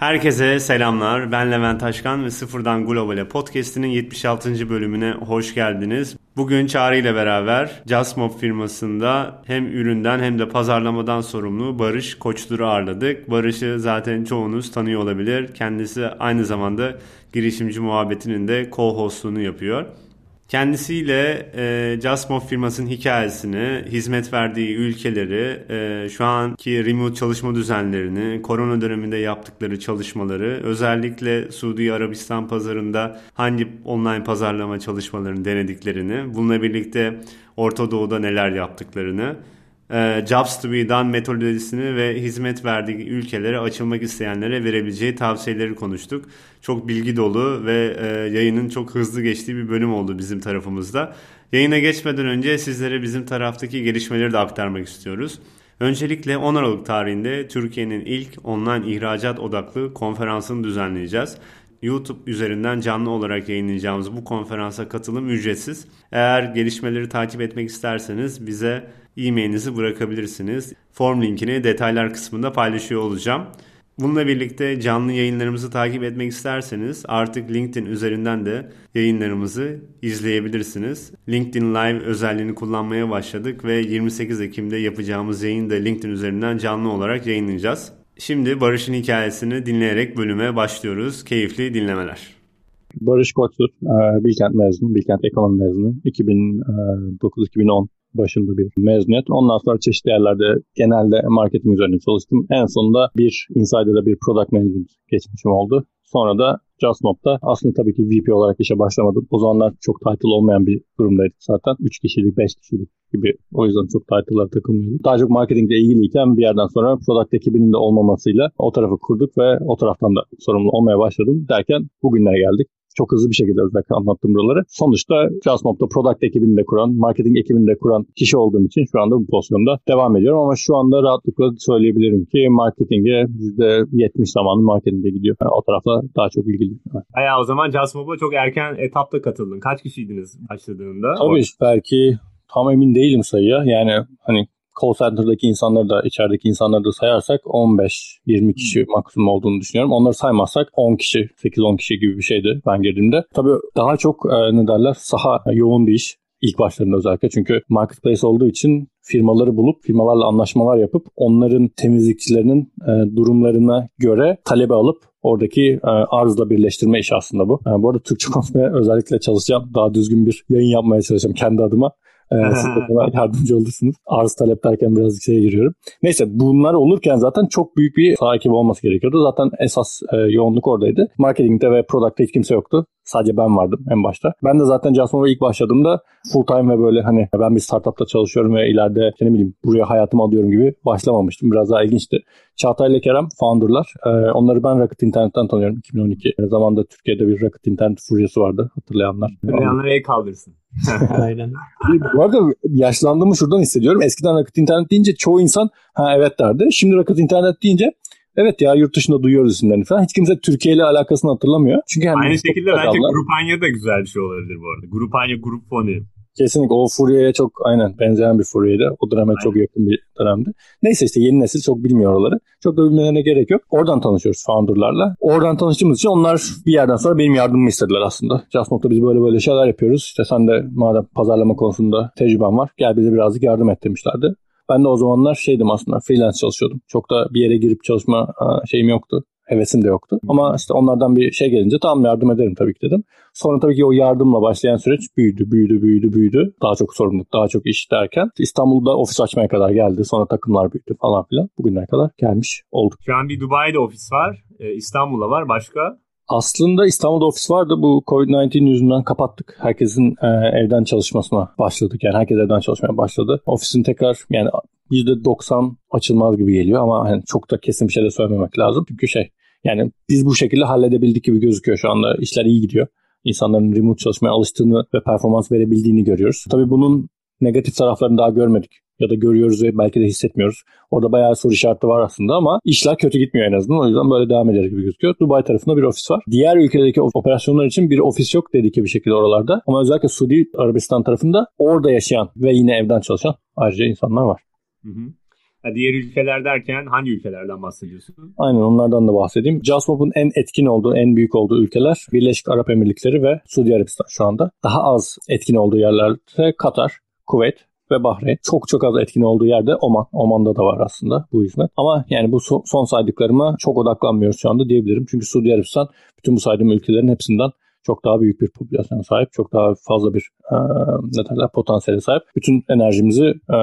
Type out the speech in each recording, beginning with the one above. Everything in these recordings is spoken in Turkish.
Herkese selamlar. Ben Levent Taşkan ve Sıfırdan Global'e podcast'inin 76. bölümüne hoş geldiniz. Bugün Çağrı ile beraber Jasmop firmasında hem üründen hem de pazarlamadan sorumlu Barış Koçtur'u ağırladık. Barış'ı zaten çoğunuz tanıyor olabilir. Kendisi aynı zamanda girişimci muhabbetinin de co-hostluğunu yapıyor. Kendisiyle e, Jasmov firmasının hikayesini, hizmet verdiği ülkeleri, e, şu anki remote çalışma düzenlerini, korona döneminde yaptıkları çalışmaları, özellikle Suudi Arabistan pazarında hangi online pazarlama çalışmalarını denediklerini, bununla birlikte Orta Doğu'da neler yaptıklarını, e, Jobs to be done metodolojisini ve hizmet verdiği ülkelere açılmak isteyenlere verebileceği tavsiyeleri konuştuk. Çok bilgi dolu ve e, yayının çok hızlı geçtiği bir bölüm oldu bizim tarafımızda. Yayına geçmeden önce sizlere bizim taraftaki gelişmeleri de aktarmak istiyoruz. Öncelikle 10 Aralık tarihinde Türkiye'nin ilk online ihracat odaklı konferansını düzenleyeceğiz. YouTube üzerinden canlı olarak yayınlayacağımız bu konferansa katılım ücretsiz. Eğer gelişmeleri takip etmek isterseniz bize e-mailinizi bırakabilirsiniz. Form linkini detaylar kısmında paylaşıyor olacağım. Bununla birlikte canlı yayınlarımızı takip etmek isterseniz artık LinkedIn üzerinden de yayınlarımızı izleyebilirsiniz. LinkedIn Live özelliğini kullanmaya başladık ve 28 Ekim'de yapacağımız yayını da LinkedIn üzerinden canlı olarak yayınlayacağız. Şimdi Barış'ın hikayesini dinleyerek bölüme başlıyoruz. Keyifli dinlemeler. Barış Koçtur, e, Bilkent mezunu, Bilkent Ekonomi mezunu. 2009-2010 başında bir mezuniyet. Ondan sonra çeşitli yerlerde genelde marketing üzerine çalıştım. En sonunda bir Insider'da bir product management geçmişim oldu. Sonra da JustMob'da aslında tabii ki VP olarak işe başlamadım. O zamanlar çok title olmayan bir durumdaydık zaten. 3 kişilik, 5 kişilik gibi. O yüzden çok title'lara takılmıyordum. Daha çok marketingle ilgiliyken bir yerden sonra product ekibinin de olmamasıyla o tarafı kurduk ve o taraftan da sorumlu olmaya başladım. Derken bugünlere geldik çok hızlı bir şekilde özellikle anlattım buraları. Sonuçta JustMob'da product ekibini de kuran, marketing ekibini de kuran kişi olduğum için şu anda bu pozisyonda devam ediyorum. Ama şu anda rahatlıkla söyleyebilirim ki marketinge %70 zamanı marketinge gidiyor. Yani o tarafa daha çok ilgiliyim. Evet. o zaman JustMob'a çok erken etapta katıldın. Kaç kişiydiniz başladığında? Tabii belki tam emin değilim sayıya. Yani hani call center'daki insanları da içerideki insanları da sayarsak 15-20 kişi hmm. maksimum olduğunu düşünüyorum. Onları saymazsak 10 kişi, 8-10 kişi gibi bir şeydi ben girdiğimde. Tabii daha çok e, ne derler saha yoğun bir iş. İlk başlarında özellikle çünkü marketplace olduğu için firmaları bulup firmalarla anlaşmalar yapıp onların temizlikçilerinin e, durumlarına göre talebe alıp oradaki e, arzla birleştirme işi aslında bu. E, bu arada Türkçe konuşmaya özellikle çalışacağım. Daha düzgün bir yayın yapmaya çalışacağım kendi adıma. Ee, siz de yardımcı olursunuz. Arz talep derken birazcık şeye giriyorum. Neyse bunlar olurken zaten çok büyük bir sahibi olması gerekiyordu. Zaten esas e, yoğunluk oradaydı. Marketingde ve product'ta hiç kimse yoktu. Sadece ben vardım en başta. Ben de zaten Jasmov'a ilk başladığımda full time ve böyle hani ben bir startupta çalışıyorum ve ileride işte ne bileyim buraya hayatımı alıyorum gibi başlamamıştım. Biraz daha ilginçti. Çağatay ile Kerem founderlar. Ee, onları ben Rocket İnternet'ten tanıyorum 2012. O zamanda Türkiye'de bir Rocket İnternet furyası vardı hatırlayanlar. Hatırlayanlar el kaldırsın. Aynen. Bu arada yaşlandığımı şuradan hissediyorum. Eskiden Rocket İnternet deyince çoğu insan ha evet derdi. Şimdi Rocket İnternet deyince Evet ya yurt dışında duyuyoruz isimlerini falan. Hiç kimse Türkiye ile alakasını hatırlamıyor. Çünkü hani Aynı şekilde bence Grupanya da güzel bir şey olabilir bu arada. Grupanya Grup Foni. Kesinlikle o Furya'ya çok aynen benzeyen bir Furya'ydı. O döneme aynen. çok yakın bir dönemdi. Neyse işte yeni nesil çok bilmiyor oraları. Çok da bilmelerine gerek yok. Oradan tanışıyoruz founderlarla. Oradan tanıştığımız için onlar bir yerden sonra benim yardımımı istediler aslında. JustMob'da biz böyle böyle şeyler yapıyoruz. İşte sen de madem pazarlama konusunda tecrüben var gel bize birazcık yardım et demişlerdi. Ben de o zamanlar şeydim aslında freelance çalışıyordum. Çok da bir yere girip çalışma şeyim yoktu. Hevesim de yoktu. Ama işte onlardan bir şey gelince tamam yardım ederim tabii ki dedim. Sonra tabii ki o yardımla başlayan süreç büyüdü, büyüdü, büyüdü, büyüdü. Daha çok sorumluluk, daha çok iş derken İstanbul'da ofis açmaya kadar geldi. Sonra takımlar büyüdü falan filan. Bugünlere kadar gelmiş olduk. Şu an bir Dubai'de ofis var. İstanbul'da var. Başka? Aslında İstanbul'da ofis vardı. Bu Covid-19 yüzünden kapattık. Herkesin e, evden çalışmasına başladık. Yani herkes evden çalışmaya başladı. Ofisin tekrar yani %90 açılmaz gibi geliyor ama hani çok da kesin bir şey de söylememek lazım. Çünkü şey yani biz bu şekilde halledebildik gibi gözüküyor şu anda. İşler iyi gidiyor. İnsanların remote çalışmaya alıştığını ve performans verebildiğini görüyoruz. Tabii bunun negatif taraflarını daha görmedik ya da görüyoruz ve belki de hissetmiyoruz. Orada bayağı soru işareti var aslında ama işler kötü gitmiyor en azından. O yüzden böyle devam ederiz gibi gözüküyor. Dubai tarafında bir ofis var. Diğer ülkedeki operasyonlar için bir ofis yok dedik ki bir şekilde oralarda. Ama özellikle Suudi Arabistan tarafında orada yaşayan ve yine evden çalışan ayrıca insanlar var. Hı hı. diğer ülkeler derken hangi ülkelerden bahsediyorsun? Aynen onlardan da bahsedeyim. Jasmop'un en etkin olduğu, en büyük olduğu ülkeler Birleşik Arap Emirlikleri ve Suudi Arabistan şu anda. Daha az etkin olduğu yerlerde Katar, Kuveyt ve Bahreyn. Çok çok az etkin olduğu yerde Oman. Oman'da da var aslında bu hizmet. Ama yani bu son saydıklarıma çok odaklanmıyoruz şu anda diyebilirim. Çünkü Suudi Arabistan bütün bu saydığım ülkelerin hepsinden çok daha büyük bir popülasyona sahip, çok daha fazla bir e, ne derler potansiyele sahip. Bütün enerjimizi e,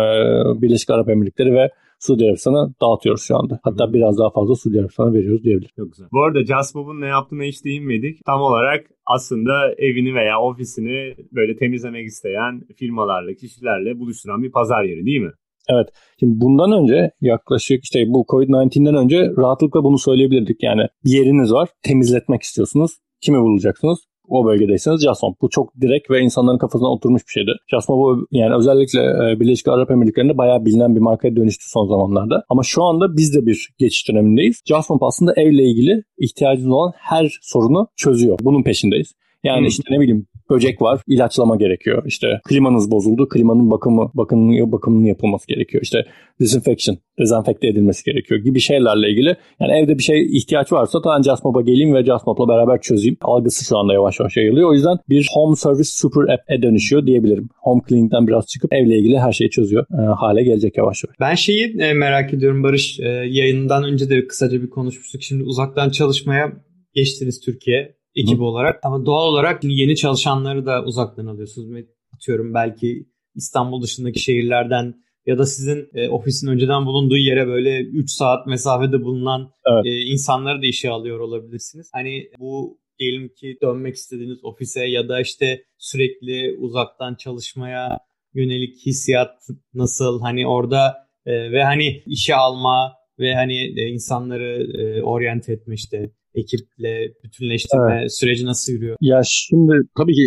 Birleşik Arap Emirlikleri ve Suudi Arabistan'a dağıtıyoruz şu anda. Hatta biraz daha fazla Suudi Arabistan'a veriyoruz diyebilirim. Çok güzel. Bu arada Jasmob'un ne yaptığına hiç değinmedik. Tam olarak aslında evini veya ofisini böyle temizlemek isteyen firmalarla, kişilerle buluşturan bir pazar yeri değil mi? Evet. Şimdi bundan önce yaklaşık işte bu Covid-19'den önce rahatlıkla bunu söyleyebilirdik. Yani bir yeriniz var, temizletmek istiyorsunuz. Kimi bulacaksınız? O bölgedeyseniz JASMOB. Bu çok direkt ve insanların kafasına oturmuş bir şeydi. JASMOB yani özellikle e, Birleşik Arap Emirlikleri'nde bayağı bilinen bir markaya dönüştü son zamanlarda. Ama şu anda biz de bir geçiş dönemindeyiz. JASMOB aslında evle ilgili ihtiyacınız olan her sorunu çözüyor. Bunun peşindeyiz. Yani hmm. işte ne bileyim böcek var, ilaçlama gerekiyor. İşte klimanız bozuldu, klimanın bakımı, bakımını, bakımının yapılması gerekiyor. İşte disinfection, dezenfekte edilmesi gerekiyor gibi şeylerle ilgili. Yani evde bir şey ihtiyaç varsa tamam Jasmob'a geleyim ve Jasmob'la beraber çözeyim. Algısı şu anda yavaş yavaş yayılıyor. O yüzden bir home service super app'e dönüşüyor diyebilirim. Home cleaning'den biraz çıkıp evle ilgili her şeyi çözüyor e, hale gelecek yavaş yavaş. Ben şeyi e, merak ediyorum Barış. E, yayından önce de kısaca bir konuşmuştuk. Şimdi uzaktan çalışmaya geçtiniz Türkiye ekibi Hı. olarak. Ama doğal olarak yeni çalışanları da uzaktan alıyorsunuz. Atıyorum belki İstanbul dışındaki şehirlerden ya da sizin e, ofisin önceden bulunduğu yere böyle 3 saat mesafede bulunan evet. e, insanları da işe alıyor olabilirsiniz. Hani bu diyelim ki dönmek istediğiniz ofise ya da işte sürekli uzaktan çalışmaya yönelik hissiyat nasıl? Hani orada e, ve hani işe alma ve hani e, insanları e, oryant etme işte ekiple bütünleştirme evet. süreci nasıl yürüyor? Ya şimdi tabii ki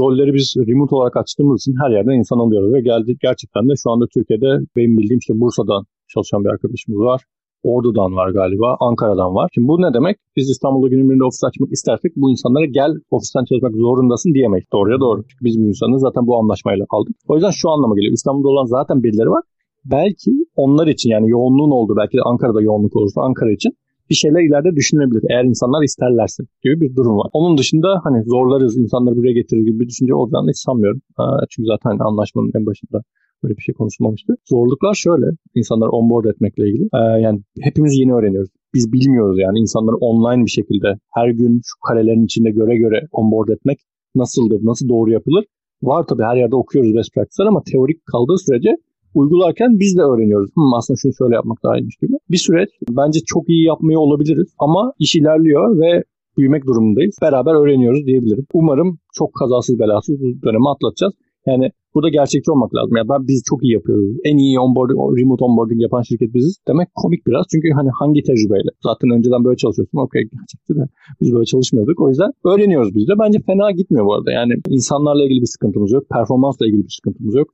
rolleri biz remote olarak açtığımız için her yerden insan alıyoruz ve geldik gerçekten de şu anda Türkiye'de benim bildiğim işte Bursa'dan çalışan bir arkadaşımız var. Ordu'dan var galiba, Ankara'dan var. Şimdi bu ne demek? Biz İstanbul'da günün birinde ofis açmak istersek bu insanlara gel ofisten çalışmak zorundasın diyemeyiz. Doğruya doğru. Çünkü biz bu insanı zaten bu anlaşmayla aldık. O yüzden şu anlama geliyor. İstanbul'da olan zaten birileri var. Belki onlar için yani yoğunluğun olduğu, belki de Ankara'da yoğunluk olursa Ankara için bir şeyler ileride düşünebilir eğer insanlar isterlerse gibi bir durum var. Onun dışında hani zorlarız insanları buraya getirir gibi bir düşünce olacağını hiç sanmıyorum. çünkü zaten anlaşmanın en başında böyle bir şey konuşulmamıştı. Zorluklar şöyle insanları onboard etmekle ilgili. yani hepimiz yeni öğreniyoruz. Biz bilmiyoruz yani insanları online bir şekilde her gün şu karelerin içinde göre göre onboard etmek nasıldır, nasıl doğru yapılır? Var tabii her yerde okuyoruz best practice'ler ama teorik kaldığı sürece uygularken biz de öğreniyoruz. Hmm, aslında şunu şöyle yapmak daha iyiymiş gibi. Bir süreç bence çok iyi yapmayı olabiliriz ama iş ilerliyor ve büyümek durumundayız. Beraber öğreniyoruz diyebilirim. Umarım çok kazasız belasız bu dönemi atlatacağız. Yani burada gerçekçi olmak lazım. Yani ben biz çok iyi yapıyoruz. En iyi onboarding, remote onboarding yapan şirket biziz. Demek komik biraz. Çünkü hani hangi tecrübeyle? Zaten önceden böyle çalışıyorsun. Okey gerçekti de biz böyle çalışmıyorduk. O yüzden öğreniyoruz biz de. Bence fena gitmiyor bu arada. Yani insanlarla ilgili bir sıkıntımız yok. Performansla ilgili bir sıkıntımız yok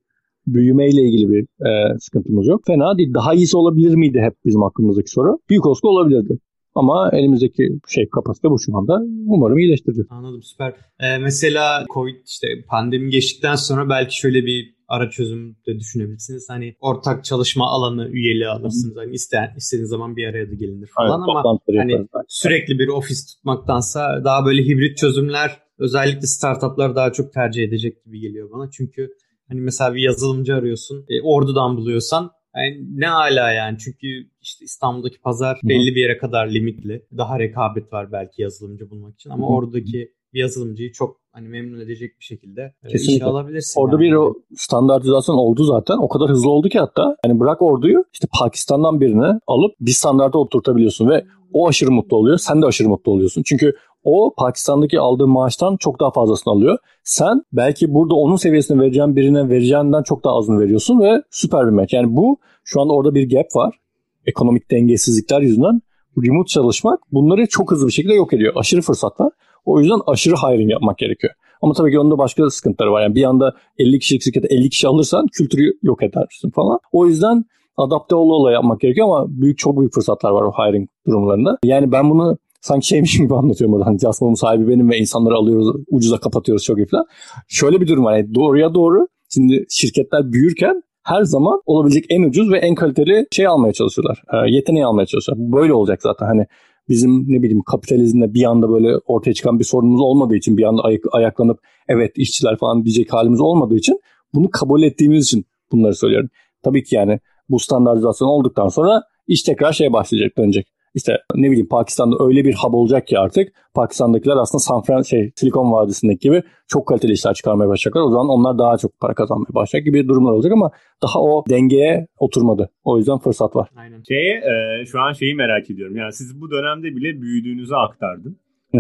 büyümeyle ilgili bir e, sıkıntımız yok. Fena değil. Daha iyisi olabilir miydi hep bizim aklımızdaki soru? Büyük olsa olabilirdi. Ama elimizdeki şey kapasite bu şu anda. Umarım iyileştireceğiz. Anladım süper. Ee, mesela Covid işte pandemi geçtikten sonra belki şöyle bir ara çözüm de düşünebilirsiniz. Hani ortak çalışma alanı üyeliği alırsınız. Hani isteyen istediğiniz zaman bir araya da gelinir falan evet, ama hani sürekli bir ofis tutmaktansa daha böyle hibrit çözümler özellikle startuplar daha çok tercih edecek gibi geliyor bana. Çünkü Hani mesela bir yazılımcı arıyorsun. E, ordudan buluyorsan yani ne ala yani çünkü işte İstanbul'daki pazar belli bir yere kadar limitli. Daha rekabet var belki yazılımcı bulmak için ama oradaki bir yazılımcıyı çok hani memnun edecek bir şekilde e, Kesinlikle. işe alabilirsin. Orada yani. bir o standartizasyon oldu zaten. O kadar hızlı oldu ki hatta. Yani bırak orduyu işte Pakistan'dan birini alıp bir standarda oturtabiliyorsun ve o aşırı mutlu oluyor. Sen de aşırı mutlu oluyorsun. Çünkü o Pakistan'daki aldığı maaştan çok daha fazlasını alıyor. Sen belki burada onun seviyesini vereceğin birine vereceğinden çok daha azını veriyorsun ve süper bir match. Yani bu şu anda orada bir gap var. Ekonomik dengesizlikler yüzünden remote çalışmak bunları çok hızlı bir şekilde yok ediyor. Aşırı fırsat var. O yüzden aşırı hiring yapmak gerekiyor. Ama tabii ki onda başka sıkıntıları var. Yani bir anda 50 kişilik şirkete 50 kişi alırsan kültürü yok edersin falan. O yüzden adapte ola ola yapmak gerekiyor ama büyük çok büyük fırsatlar var o hiring durumlarında. Yani ben bunu sanki şeymiş gibi anlatıyorum burada. Hani Jasmon'un sahibi benim ve insanları alıyoruz, ucuza kapatıyoruz çok iyi falan. Şöyle bir durum var. Yani doğruya doğru şimdi şirketler büyürken her zaman olabilecek en ucuz ve en kaliteli şey almaya çalışıyorlar. E, yeteneği almaya çalışıyorlar. Böyle olacak zaten. Hani bizim ne bileyim kapitalizmde bir anda böyle ortaya çıkan bir sorunumuz olmadığı için bir anda ayak, ayaklanıp evet işçiler falan diyecek halimiz olmadığı için bunu kabul ettiğimiz için bunları söylüyorum. Tabii ki yani bu standartizasyon olduktan sonra iş tekrar şeye başlayacak dönecek. İşte ne bileyim Pakistan'da öyle bir hub olacak ki artık Pakistan'dakiler aslında San Fran şey Silikon Vadisi'ndeki gibi çok kaliteli işler çıkarmaya başlayacaklar. O zaman onlar daha çok para kazanmaya başlayacak gibi durumlar olacak ama daha o dengeye oturmadı. O yüzden fırsat var. Aynen. Şeye, e, şu an şeyi merak ediyorum. Yani siz bu dönemde bile büyüdüğünüzü aktardın. Ee,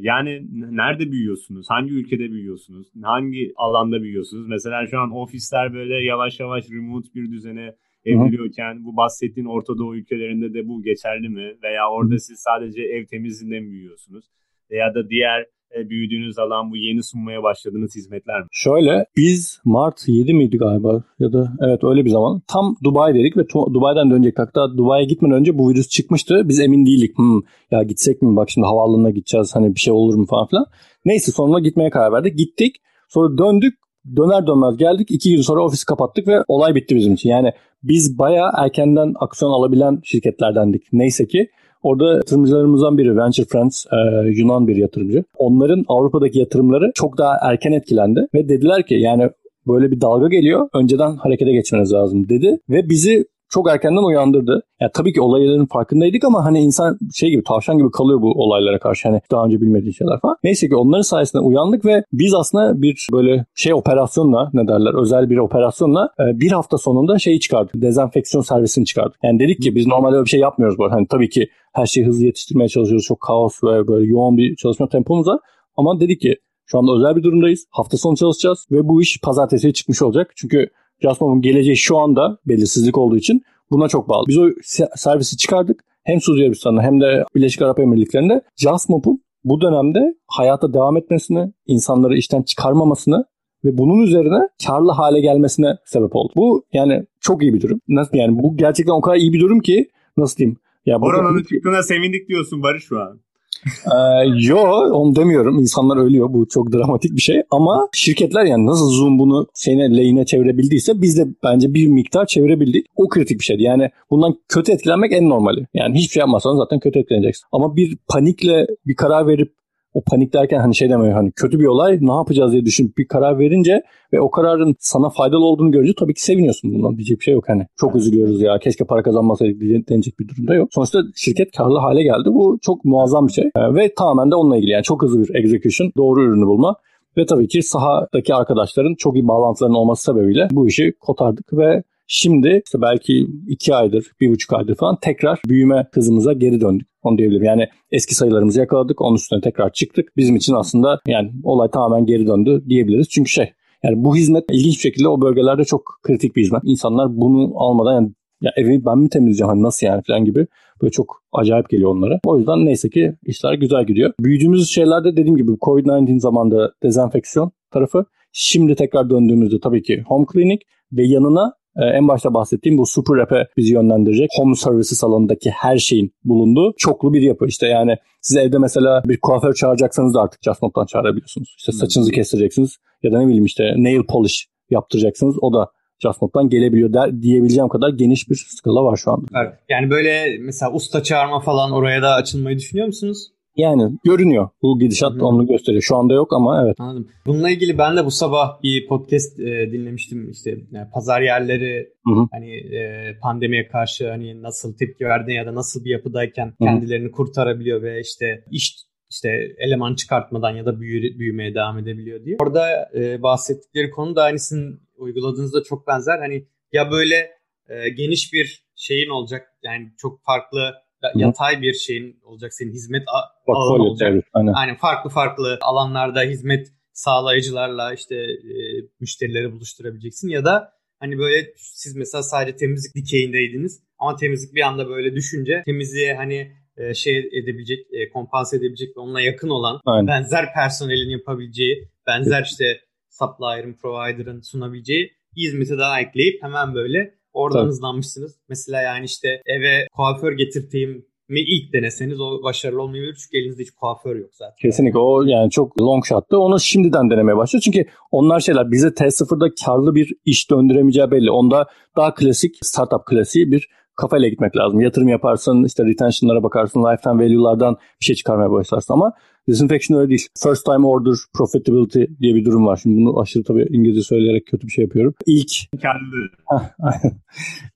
yani nerede büyüyorsunuz? Hangi ülkede büyüyorsunuz? Hangi alanda büyüyorsunuz? Mesela şu an ofisler böyle yavaş yavaş remote bir düzene evriliyorken bu bahsettiğin Orta Doğu ülkelerinde de bu geçerli mi? Veya orada siz sadece ev temizliğinde mi büyüyorsunuz? Veya da diğer e, büyüdüğünüz alan bu yeni sunmaya başladığınız hizmetler mi? Şöyle biz Mart 7 miydi galiba ya da evet öyle bir zaman tam Dubai dedik ve Dubai'den dönecek hatta Dubai'ye gitmeden önce bu virüs çıkmıştı. Biz emin değildik. Hmm, ya gitsek mi bak şimdi havaalanına gideceğiz hani bir şey olur mu falan filan. Neyse sonra gitmeye karar verdik. Gittik. Sonra döndük döner dönmez geldik. iki gün sonra ofisi kapattık ve olay bitti bizim için. Yani biz bayağı erkenden aksiyon alabilen şirketlerdendik. Neyse ki orada yatırımcılarımızdan biri Venture Friends e, Yunan bir yatırımcı. Onların Avrupa'daki yatırımları çok daha erken etkilendi ve dediler ki yani böyle bir dalga geliyor. Önceden harekete geçmeniz lazım dedi ve bizi çok erkenden uyandırdı. Ya tabii ki olayların farkındaydık ama hani insan şey gibi tavşan gibi kalıyor bu olaylara karşı. Hani daha önce bilmediği şeyler falan. Neyse ki onların sayesinde uyandık ve biz aslında bir böyle şey operasyonla ne derler özel bir operasyonla e, bir hafta sonunda şeyi çıkardık. Dezenfeksiyon servisini çıkardık. Yani dedik ki biz normalde öyle bir şey yapmıyoruz böyle. Hani tabii ki her şeyi hızlı yetiştirmeye çalışıyoruz. Çok kaos ve böyle yoğun bir çalışma tempomuz var. Ama dedik ki şu anda özel bir durumdayız. Hafta sonu çalışacağız ve bu iş pazartesiye çıkmış olacak. Çünkü Jasmob'un geleceği şu anda belirsizlik olduğu için buna çok bağlı. Biz o servisi çıkardık. Hem Suudi Arabistan'da hem de Birleşik Arap Emirlikleri'nde Jasmob'un bu dönemde hayata devam etmesini, insanları işten çıkarmamasını ve bunun üzerine karlı hale gelmesine sebep oldu. Bu yani çok iyi bir durum. Nasıl yani bu gerçekten o kadar iyi bir durum ki nasıl diyeyim? Ya Koronanın çıktığına sevindik diyorsun Barış şu an ee, yo onu demiyorum. İnsanlar ölüyor. Bu çok dramatik bir şey. Ama şirketler yani nasıl Zoom bunu şeyine lehine çevirebildiyse biz de bence bir miktar çevirebildik. O kritik bir şeydi. Yani bundan kötü etkilenmek en normali. Yani hiçbir şey yapmazsan zaten kötü etkileneceksin. Ama bir panikle bir karar verip o panik derken hani şey demiyor hani kötü bir olay ne yapacağız diye düşünüp bir karar verince ve o kararın sana faydalı olduğunu görünce tabii ki seviniyorsun bundan diyecek bir şey yok hani. Çok üzülüyoruz ya keşke para kazanmasaydık denecek bir durumda yok. Sonuçta şirket karlı hale geldi. Bu çok muazzam bir şey. Ee, ve tamamen de onunla ilgili yani çok hızlı bir execution, doğru ürünü bulma. Ve tabii ki sahadaki arkadaşların çok iyi bağlantıların olması sebebiyle bu işi kotardık ve Şimdi işte belki iki aydır, bir buçuk aydır falan tekrar büyüme hızımıza geri döndük. Onu diyebilirim. Yani eski sayılarımızı yakaladık. Onun üstüne tekrar çıktık. Bizim için aslında yani olay tamamen geri döndü diyebiliriz. Çünkü şey yani bu hizmet ilginç bir şekilde o bölgelerde çok kritik bir hizmet. İnsanlar bunu almadan yani ya evi ben mi temizleyeceğim hani nasıl yani falan gibi böyle çok acayip geliyor onlara. O yüzden neyse ki işler güzel gidiyor. Büyüdüğümüz şeylerde dediğim gibi Covid-19 zamanında dezenfeksiyon tarafı. Şimdi tekrar döndüğümüzde tabii ki home clinic ve yanına ee, en başta bahsettiğim bu super app'e bizi yönlendirecek home services alanındaki her şeyin bulunduğu çoklu bir yapı. İşte yani siz evde mesela bir kuaför çağıracaksanız da artık JustNote'dan çağırabiliyorsunuz. İşte saçınızı hmm. kestireceksiniz ya da ne bileyim işte nail polish yaptıracaksınız. O da JustNote'dan gelebiliyor der, diyebileceğim kadar geniş bir skala var şu anda. Evet. Yani böyle mesela usta çağırma falan oraya da açılmayı düşünüyor musunuz? Yani görünüyor. Bu gidişat Hı-hı. onu gösteriyor. Şu anda yok ama evet. Anladım. Bununla ilgili ben de bu sabah bir podcast e, dinlemiştim. İşte yani pazar yerleri Hı-hı. hani e, pandemiye karşı hani nasıl tepki verdi ya da nasıl bir yapıdayken Hı-hı. kendilerini kurtarabiliyor ve işte iş işte eleman çıkartmadan ya da büyü, büyümeye devam edebiliyor diye. Orada e, bahsettikleri konu da aynısını uyguladığınızda çok benzer. Hani ya böyle e, geniş bir şeyin olacak yani çok farklı yatay bir şeyin olacak senin hizmet alanı olacak. Evet, aynen. Yani farklı farklı alanlarda hizmet sağlayıcılarla işte e, müşterileri buluşturabileceksin ya da hani böyle siz mesela sadece temizlik dikeyindeydiniz ama temizlik bir anda böyle düşünce temizliğe hani e, şey edebilecek, e, kompanse edebilecek ve onunla yakın olan Aynen. benzer personelin yapabileceği, benzer işte supplier'ın, provider'ın sunabileceği hizmeti daha ekleyip hemen böyle Oradan Tabii. hızlanmışsınız. Mesela yani işte eve kuaför getirteyim ilk deneseniz o başarılı olmayabilir çünkü elinizde hiç kuaför yok zaten. Kesinlikle o yani çok long shot'tı. Onu şimdiden denemeye başlıyor. Çünkü onlar şeyler bize T0'da karlı bir iş döndüremeyeceği belli. Onda daha klasik startup klasiği bir kafayla gitmek lazım. Yatırım yaparsın, işte retention'lara bakarsın, lifetime value'lardan bir şey çıkarmaya başlarsın ama Disinfection öyle değil. First time order profitability diye bir durum var. Şimdi bunu aşırı tabii İngilizce söyleyerek kötü bir şey yapıyorum. İlk karlı.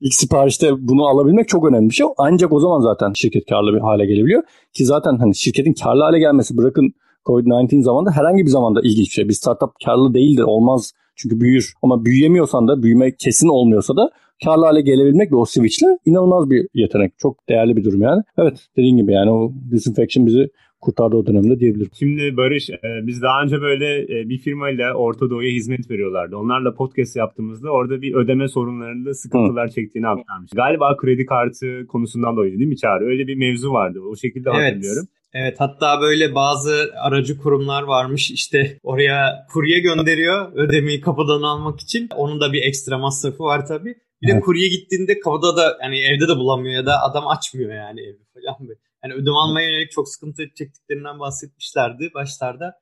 İlk siparişte bunu alabilmek çok önemli bir şey. Ancak o zaman zaten şirket karlı bir hale gelebiliyor. Ki zaten hani şirketin karlı hale gelmesi bırakın Covid-19 zamanında herhangi bir zamanda ilginç bir şey. Bir startup karlı değildir, olmaz çünkü büyür. Ama büyüyemiyorsan da, büyüme kesin olmuyorsa da karlı hale gelebilmek ve o switchle inanılmaz bir yetenek. Çok değerli bir durum yani. Evet dediğin gibi yani o disinfection bizi kurtardı o dönemde diyebilirim. Şimdi Barış e, biz daha önce böyle e, bir firmayla Orta Doğu'ya hizmet veriyorlardı. Onlarla podcast yaptığımızda orada bir ödeme sorunlarında sıkıntılar Hı. çektiğini aktarmış. Galiba kredi kartı konusundan dolayı değil mi Çağrı? Öyle bir mevzu vardı. O şekilde evet. hatırlıyorum. Evet hatta böyle bazı aracı kurumlar varmış işte oraya kurye gönderiyor ödemeyi kapıdan almak için. Onun da bir ekstra masrafı var tabii. Bir de kurye gittiğinde kapıda da yani evde de bulamıyor ya da adam açmıyor yani evi falan. Yani ödeme almaya yönelik çok sıkıntı çektiklerinden bahsetmişlerdi başlarda.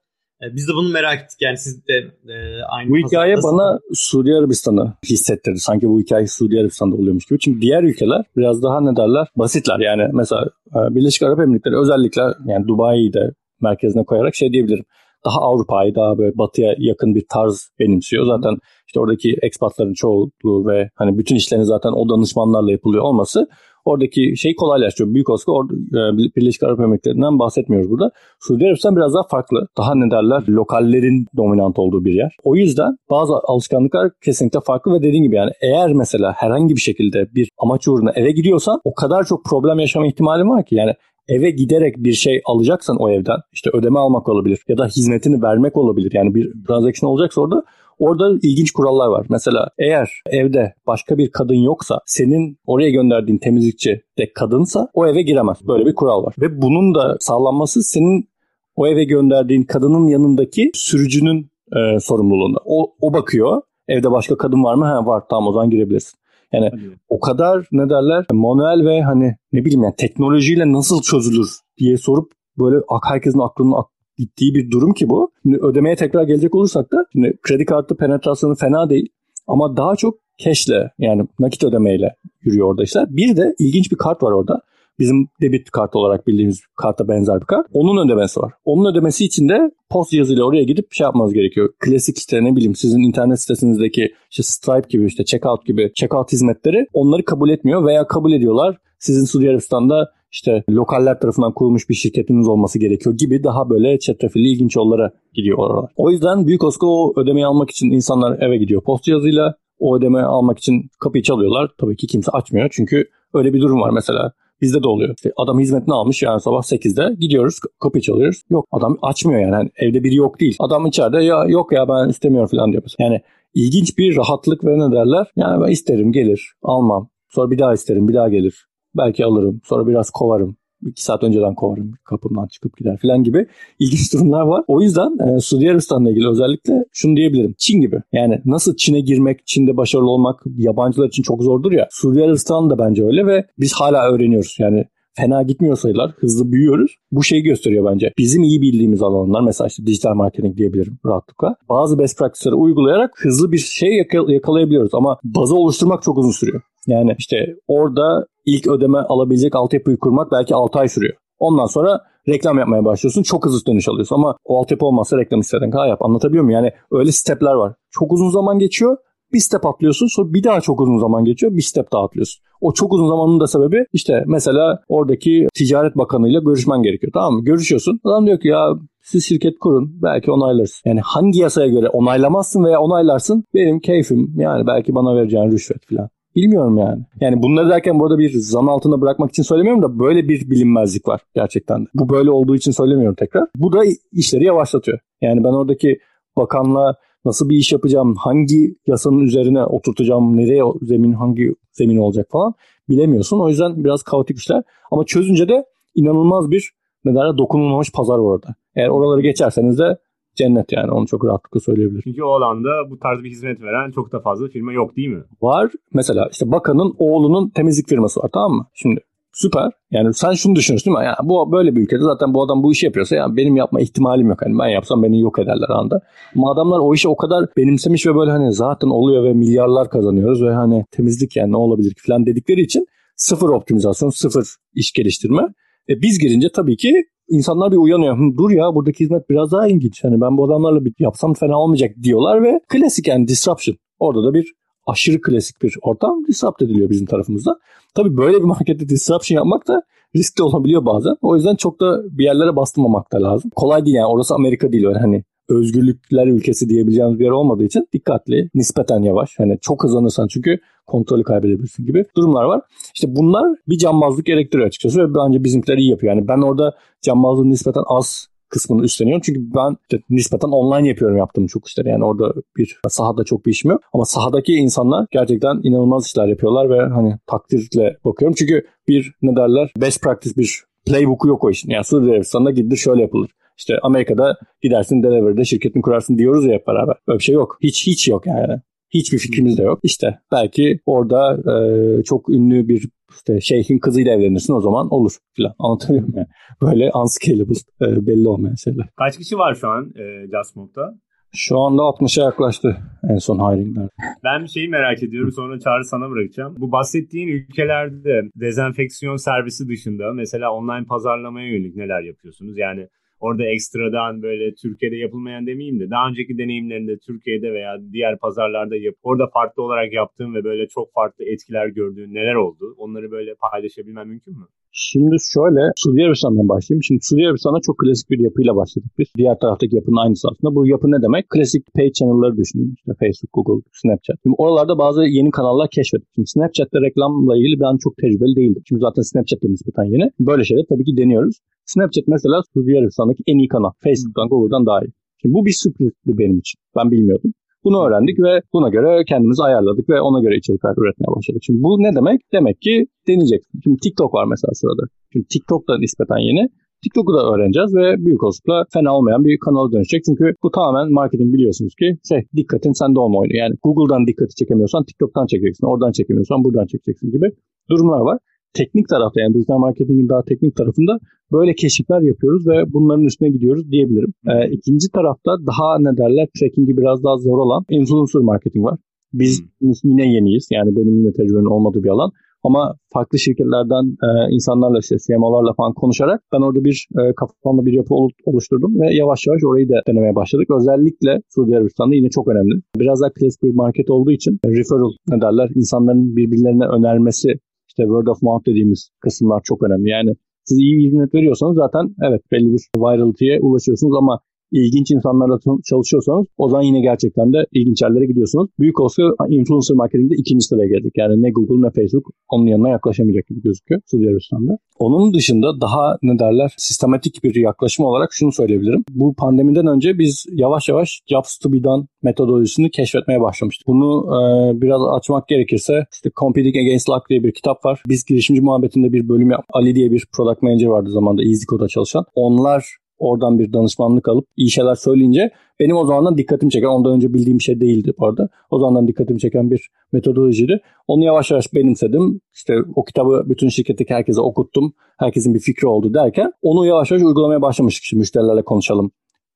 E, biz de bunu merak ettik yani siz de e, aynı Bu hikaye bana Suudi Arabistan'ı hissettirdi. Sanki bu hikaye Suudi Arabistan'da oluyormuş gibi. Çünkü diğer ülkeler biraz daha ne derler basitler. Yani mesela e, Birleşik Arap Emirlikleri özellikle yani Dubai'yi de merkezine koyarak şey diyebilirim. Daha Avrupa'yı daha böyle batıya yakın bir tarz benimsiyor. Zaten işte oradaki ekspatların çoğunluğu ve hani bütün işlerin zaten o danışmanlarla yapılıyor olması oradaki şey kolaylaştırıyor. Büyük Oska orada, e, Birleşik Arap Emirlikleri'nden bahsetmiyoruz burada. Suudi Arabistan biraz daha farklı. Daha ne derler lokallerin dominant olduğu bir yer. O yüzden bazı alışkanlıklar kesinlikle farklı ve dediğim gibi yani eğer mesela herhangi bir şekilde bir amaç uğruna eve gidiyorsan o kadar çok problem yaşama ihtimali var ki yani eve giderek bir şey alacaksan o evden işte ödeme almak olabilir ya da hizmetini vermek olabilir. Yani bir transaction olacaksa orada Orada ilginç kurallar var. Mesela eğer evde başka bir kadın yoksa senin oraya gönderdiğin temizlikçi de kadınsa o eve giremez. Böyle bir kural var. Ve bunun da sağlanması senin o eve gönderdiğin kadının yanındaki sürücünün e, sorumluluğunda. O, o bakıyor. Evde başka kadın var mı? Ha var tamam o zaman girebilirsin. Yani Hadi. o kadar ne derler manuel ve hani ne bileyim yani teknolojiyle nasıl çözülür diye sorup böyle herkesin aklının gittiği bir durum ki bu. Şimdi ödemeye tekrar gelecek olursak da şimdi kredi kartı penetrasyonu fena değil ama daha çok cash'le yani nakit ödemeyle yürüyor orada işler. Bir de ilginç bir kart var orada. Bizim debit kart olarak bildiğimiz karta benzer bir kart. Onun ödemesi var. Onun ödemesi için de post yazıyla oraya gidip şey yapmanız gerekiyor. Klasik işte ne bileyim sizin internet sitesinizdeki işte Stripe gibi işte checkout gibi checkout hizmetleri onları kabul etmiyor veya kabul ediyorlar. Sizin Suudi Arabistan'da işte lokaller tarafından kurulmuş bir şirketiniz olması gerekiyor gibi daha böyle çetrefilli ilginç yollara gidiyor oralar. O yüzden Büyük Osko o ödemeyi almak için insanlar eve gidiyor post yazıyla. O ödeme almak için kapıyı çalıyorlar. Tabii ki kimse açmıyor çünkü öyle bir durum var mesela. Bizde de oluyor. İşte adam hizmetini almış yani sabah 8'de gidiyoruz kapıyı çalıyoruz. Yok adam açmıyor yani. yani evde biri yok değil. Adam içeride ya yok ya ben istemiyorum falan diyor. Yani ilginç bir rahatlık ve ne derler? Yani ben isterim gelir almam. Sonra bir daha isterim bir daha gelir. Belki alırım. Sonra biraz kovarım. İki saat önceden kovarım. Kapımdan çıkıp gider falan gibi ilginç durumlar var. O yüzden e, Suudi Arabistan'la ilgili özellikle şunu diyebilirim. Çin gibi. Yani nasıl Çin'e girmek, Çin'de başarılı olmak yabancılar için çok zordur ya. Suudi Arabistan da bence öyle ve biz hala öğreniyoruz. Yani fena gitmiyor sayılar. Hızlı büyüyoruz. Bu şeyi gösteriyor bence. Bizim iyi bildiğimiz alanlar mesela işte dijital marketing diyebilirim rahatlıkla. Bazı best practice'ları uygulayarak hızlı bir şey yakalayabiliyoruz ama bazı oluşturmak çok uzun sürüyor. Yani işte orada ilk ödeme alabilecek altyapıyı kurmak belki 6 ay sürüyor. Ondan sonra reklam yapmaya başlıyorsun. Çok hızlı dönüş alıyorsun ama o altyapı olmazsa reklam istediğin kadar yap. Anlatabiliyor muyum? Yani öyle stepler var. Çok uzun zaman geçiyor. Bir step atlıyorsun sonra bir daha çok uzun zaman geçiyor bir step daha atlıyorsun. O çok uzun zamanın da sebebi işte mesela oradaki ticaret bakanıyla görüşmen gerekiyor tamam mı? Görüşüyorsun. Adam diyor ki ya siz şirket kurun belki onaylarız. Yani hangi yasaya göre onaylamazsın veya onaylarsın benim keyfim yani belki bana vereceğin rüşvet falan. Bilmiyorum yani. Yani bunları derken burada bir zan altında bırakmak için söylemiyorum da böyle bir bilinmezlik var gerçekten de. Bu böyle olduğu için söylemiyorum tekrar. Bu da işleri yavaşlatıyor. Yani ben oradaki bakanla nasıl bir iş yapacağım, hangi yasanın üzerine oturtacağım, nereye zemin, hangi zemin olacak falan bilemiyorsun. O yüzden biraz kaotik işler. Ama çözünce de inanılmaz bir ne derler dokunulmamış pazar var orada. Eğer oraları geçerseniz de cennet yani onu çok rahatlıkla söyleyebilirim. Çünkü o alanda bu tarz bir hizmet veren çok da fazla firma yok değil mi? Var. Mesela işte bakanın oğlunun temizlik firması var tamam mı? Şimdi Süper. Yani sen şunu düşünürsün değil mi? Yani bu böyle bir ülkede zaten bu adam bu işi yapıyorsa yani benim yapma ihtimalim yok. Hani ben yapsam beni yok ederler anda. Ama adamlar o işi o kadar benimsemiş ve böyle hani zaten oluyor ve milyarlar kazanıyoruz ve hani temizlik yani ne olabilir ki falan dedikleri için sıfır optimizasyon, sıfır iş geliştirme. E biz girince tabii ki insanlar bir uyanıyor. Hı, dur ya buradaki hizmet biraz daha ilginç. Hani ben bu adamlarla bir yapsam fena olmayacak diyorlar ve klasik yani disruption. Orada da bir aşırı klasik bir ortam disrupt ediliyor bizim tarafımızda. Tabii böyle bir markette disruption yapmak da riskli olabiliyor bazen. O yüzden çok da bir yerlere bastırmamak da lazım. Kolay değil yani orası Amerika değil öyle hani özgürlükler ülkesi diyebileceğimiz bir yer olmadığı için dikkatli, nispeten yavaş. Hani çok hızlanırsan çünkü kontrolü kaybedebilirsin gibi durumlar var. İşte bunlar bir cambazlık gerektiriyor açıkçası ve bence bizimkiler iyi yapıyor. Yani ben orada cambazlığın nispeten az kısmını üstleniyorum. Çünkü ben işte nispeten online yapıyorum yaptığım çok işleri. Yani orada bir sahada çok bir işim yok. Ama sahadaki insanlar gerçekten inanılmaz işler yapıyorlar ve hani takdirle bakıyorum. Çünkü bir ne derler best practice bir playbook'u yok o işin. Yani Suudi Arabistan'da gidilir şöyle yapılır. İşte Amerika'da gidersin Delaware'de şirketini kurarsın diyoruz ya hep beraber. Böyle bir şey yok. Hiç hiç yok yani. Hiçbir fikrimiz de yok. İşte belki orada e, çok ünlü bir işte şeyhin kızıyla evlenirsin o zaman olur filan. Anlatabiliyor muyum? Böyle unscalable e, belli olmayan şeyler. Kaç kişi var şu an e, JustMob'da? Şu anda 60'a yaklaştı en son hiringler. Ben bir şeyi merak ediyorum sonra Çağrı sana bırakacağım. Bu bahsettiğin ülkelerde dezenfeksiyon servisi dışında mesela online pazarlamaya yönelik neler yapıyorsunuz? Yani orada ekstradan böyle Türkiye'de yapılmayan demeyeyim de daha önceki deneyimlerinde Türkiye'de veya diğer pazarlarda yap orada farklı olarak yaptığın ve böyle çok farklı etkiler gördüğün neler oldu? Onları böyle paylaşabilmen mümkün mü? Şimdi şöyle Suudi Arabistan'dan başlayayım. Şimdi Suudi Arabistan'a çok klasik bir yapıyla başladık biz. Diğer taraftaki yapının aynısı aslında. Bu yapı ne demek? Klasik page channel'ları düşünün. İşte Facebook, Google, Snapchat. Şimdi oralarda bazı yeni kanallar keşfettik. Şimdi Snapchat'te reklamla ilgili ben çok tecrübeli değildim. Çünkü zaten Snapchat'te nispeten yeni. Böyle şeyler tabii ki deniyoruz. Snapchat mesela Suudi Arabistan'daki en iyi kanal. Facebook'tan, Google'dan daha iyi. Şimdi bu bir sürprizdi benim için. Ben bilmiyordum. Bunu öğrendik ve buna göre kendimizi ayarladık ve ona göre içerikler üretmeye başladık. Şimdi bu ne demek? Demek ki deneyeceksin. Şimdi TikTok var mesela sırada. Şimdi TikTok da nispeten yeni. TikTok'u da öğreneceğiz ve büyük olasılıkla fena olmayan bir kanala dönüşecek. Çünkü bu tamamen marketing biliyorsunuz ki şey dikkatin sende olma oyunu. Yani Google'dan dikkati çekemiyorsan TikTok'tan çekeceksin. Oradan çekemiyorsan buradan çekeceksin gibi durumlar var teknik tarafta yani dijital marketingin daha teknik tarafında böyle keşifler yapıyoruz ve bunların üstüne gidiyoruz diyebilirim. Ee, ikinci tarafta daha ne derler tracking'i biraz daha zor olan influencer marketing var. Biz hmm. yine yeniyiz yani benim yine tecrübemin olmadığı bir alan. Ama farklı şirketlerden e, insanlarla işte CMO'larla falan konuşarak ben orada bir e, kafamda bir yapı oluşturdum ve yavaş yavaş orayı da denemeye başladık. Özellikle Suudi Arabistan'da yine çok önemli. Biraz daha klasik bir market olduğu için referral ne derler insanların birbirlerine önermesi işte word of mouth dediğimiz kısımlar çok önemli. Yani siz iyi hizmet veriyorsanız zaten evet belli bir virality'ye ulaşıyorsunuz ama ilginç insanlarla çalışıyorsanız o zaman yine gerçekten de ilginç yerlere gidiyorsunuz. Büyük olsa influencer marketingde ikinci sıraya geldik. Yani ne Google ne Facebook onun yanına yaklaşamayacak gibi gözüküyor Suudi Arabistan'da. Onun dışında daha ne derler sistematik bir yaklaşım olarak şunu söyleyebilirim. Bu pandemiden önce biz yavaş yavaş Jobs to be done metodolojisini keşfetmeye başlamıştık. Bunu e, biraz açmak gerekirse işte Competing Against Luck diye bir kitap var. Biz girişimci muhabbetinde bir bölüm yap. Ali diye bir product manager vardı zamanda EasyCode'a çalışan. Onlar Oradan bir danışmanlık alıp iyi şeyler söyleyince benim o zamandan dikkatimi çeken, ondan önce bildiğim şey değildi bu arada. O zamandan dikkatimi çeken bir metodolojiydi. Onu yavaş yavaş benimsedim. İşte o kitabı bütün şirketteki herkese okuttum. Herkesin bir fikri oldu derken onu yavaş yavaş uygulamaya başlamıştık. Şimdi müşterilerle konuşalım.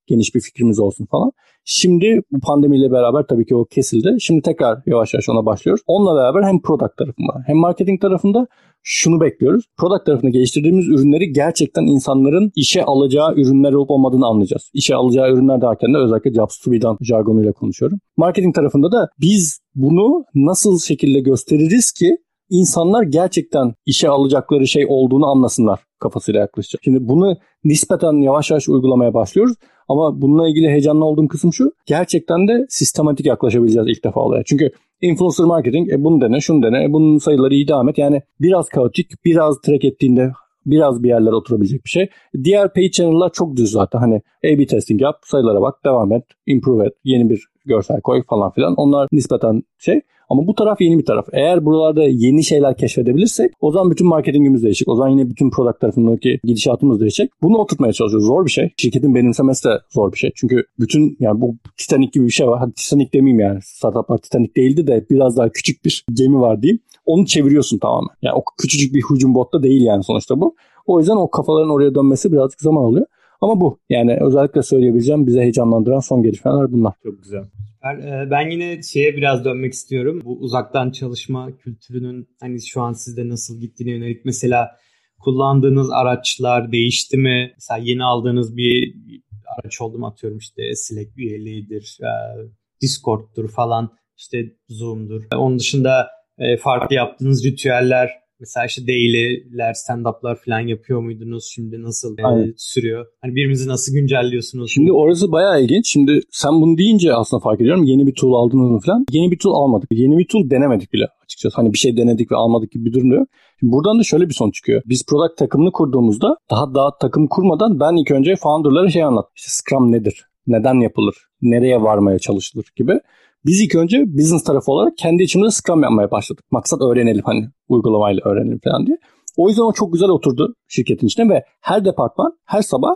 Geniş bir fikrimiz olsun falan. Şimdi bu pandemiyle beraber tabii ki o kesildi. Şimdi tekrar yavaş yavaş ona başlıyoruz. Onunla beraber hem product tarafında hem marketing tarafında şunu bekliyoruz. Product tarafında geliştirdiğimiz ürünleri gerçekten insanların işe alacağı ürünler olup olmadığını anlayacağız. İşe alacağı ürünler derken de özellikle Jobs to be done jargonuyla konuşuyorum. Marketing tarafında da biz bunu nasıl şekilde gösteririz ki insanlar gerçekten işe alacakları şey olduğunu anlasınlar kafasıyla yaklaşacak. Şimdi bunu nispeten yavaş yavaş uygulamaya başlıyoruz. Ama bununla ilgili heyecanlı olduğum kısım şu. Gerçekten de sistematik yaklaşabileceğiz ilk defa olaya. Çünkü influencer marketing e bunu dene, şunu dene, e bunun sayıları iyi devam et. Yani biraz kaotik, biraz track ettiğinde biraz bir yerlere oturabilecek bir şey. Diğer page channel'lar çok düz zaten. Hani A-B testing yap, sayılara bak, devam et, improve et, yeni bir görsel koy falan filan. Onlar nispeten şey. Ama bu taraf yeni bir taraf. Eğer buralarda yeni şeyler keşfedebilirsek o zaman bütün marketingimiz değişecek. O zaman yine bütün product tarafındaki gidişatımız değişecek. Bunu oturtmaya çalışıyoruz. Zor bir şey. Şirketin benimsemesi de zor bir şey. Çünkü bütün yani bu Titanic gibi bir şey var. Hadi Titanic demeyeyim yani. Startuplar Titanic değildi de biraz daha küçük bir gemi var diyeyim. Onu çeviriyorsun tamamen. Yani o küçücük bir hücum botta değil yani sonuçta bu. O yüzden o kafaların oraya dönmesi birazcık zaman alıyor. Ama bu yani özellikle söyleyebileceğim bize heyecanlandıran son gelişmeler bunlar. Çok güzel. E, ben yine şeye biraz dönmek istiyorum. Bu uzaktan çalışma kültürünün hani şu an sizde nasıl gittiğine yönelik mesela kullandığınız araçlar değişti mi? Mesela yeni aldığınız bir araç oldu mu atıyorum işte Slack üyeliğidir, e, Discord'dur falan işte Zoom'dur. Onun dışında e, farklı yaptığınız ritüeller Mesela işte daily'ler, stand-up'lar falan yapıyor muydunuz? Şimdi nasıl e, sürüyor? Hani birbirinizi nasıl güncelliyorsunuz? Şimdi orası bayağı ilginç. Şimdi sen bunu deyince aslında fark ediyorum. Yeni bir tool aldınız mı falan. Yeni bir tool almadık. Yeni bir tool denemedik bile açıkçası. Hani bir şey denedik ve almadık gibi bir durum yok. Şimdi buradan da şöyle bir sonuç çıkıyor. Biz product takımını kurduğumuzda daha daha takım kurmadan ben ilk önce founder'lara şey anlattım. İşte Scrum nedir? Neden yapılır? Nereye varmaya çalışılır gibi. Biz ilk önce business tarafı olarak kendi içimizde Scrum yapmaya başladık. Maksat öğrenelim hani uygulamayla öğrenelim falan diye. O yüzden o çok güzel oturdu şirketin içine ve her departman her sabah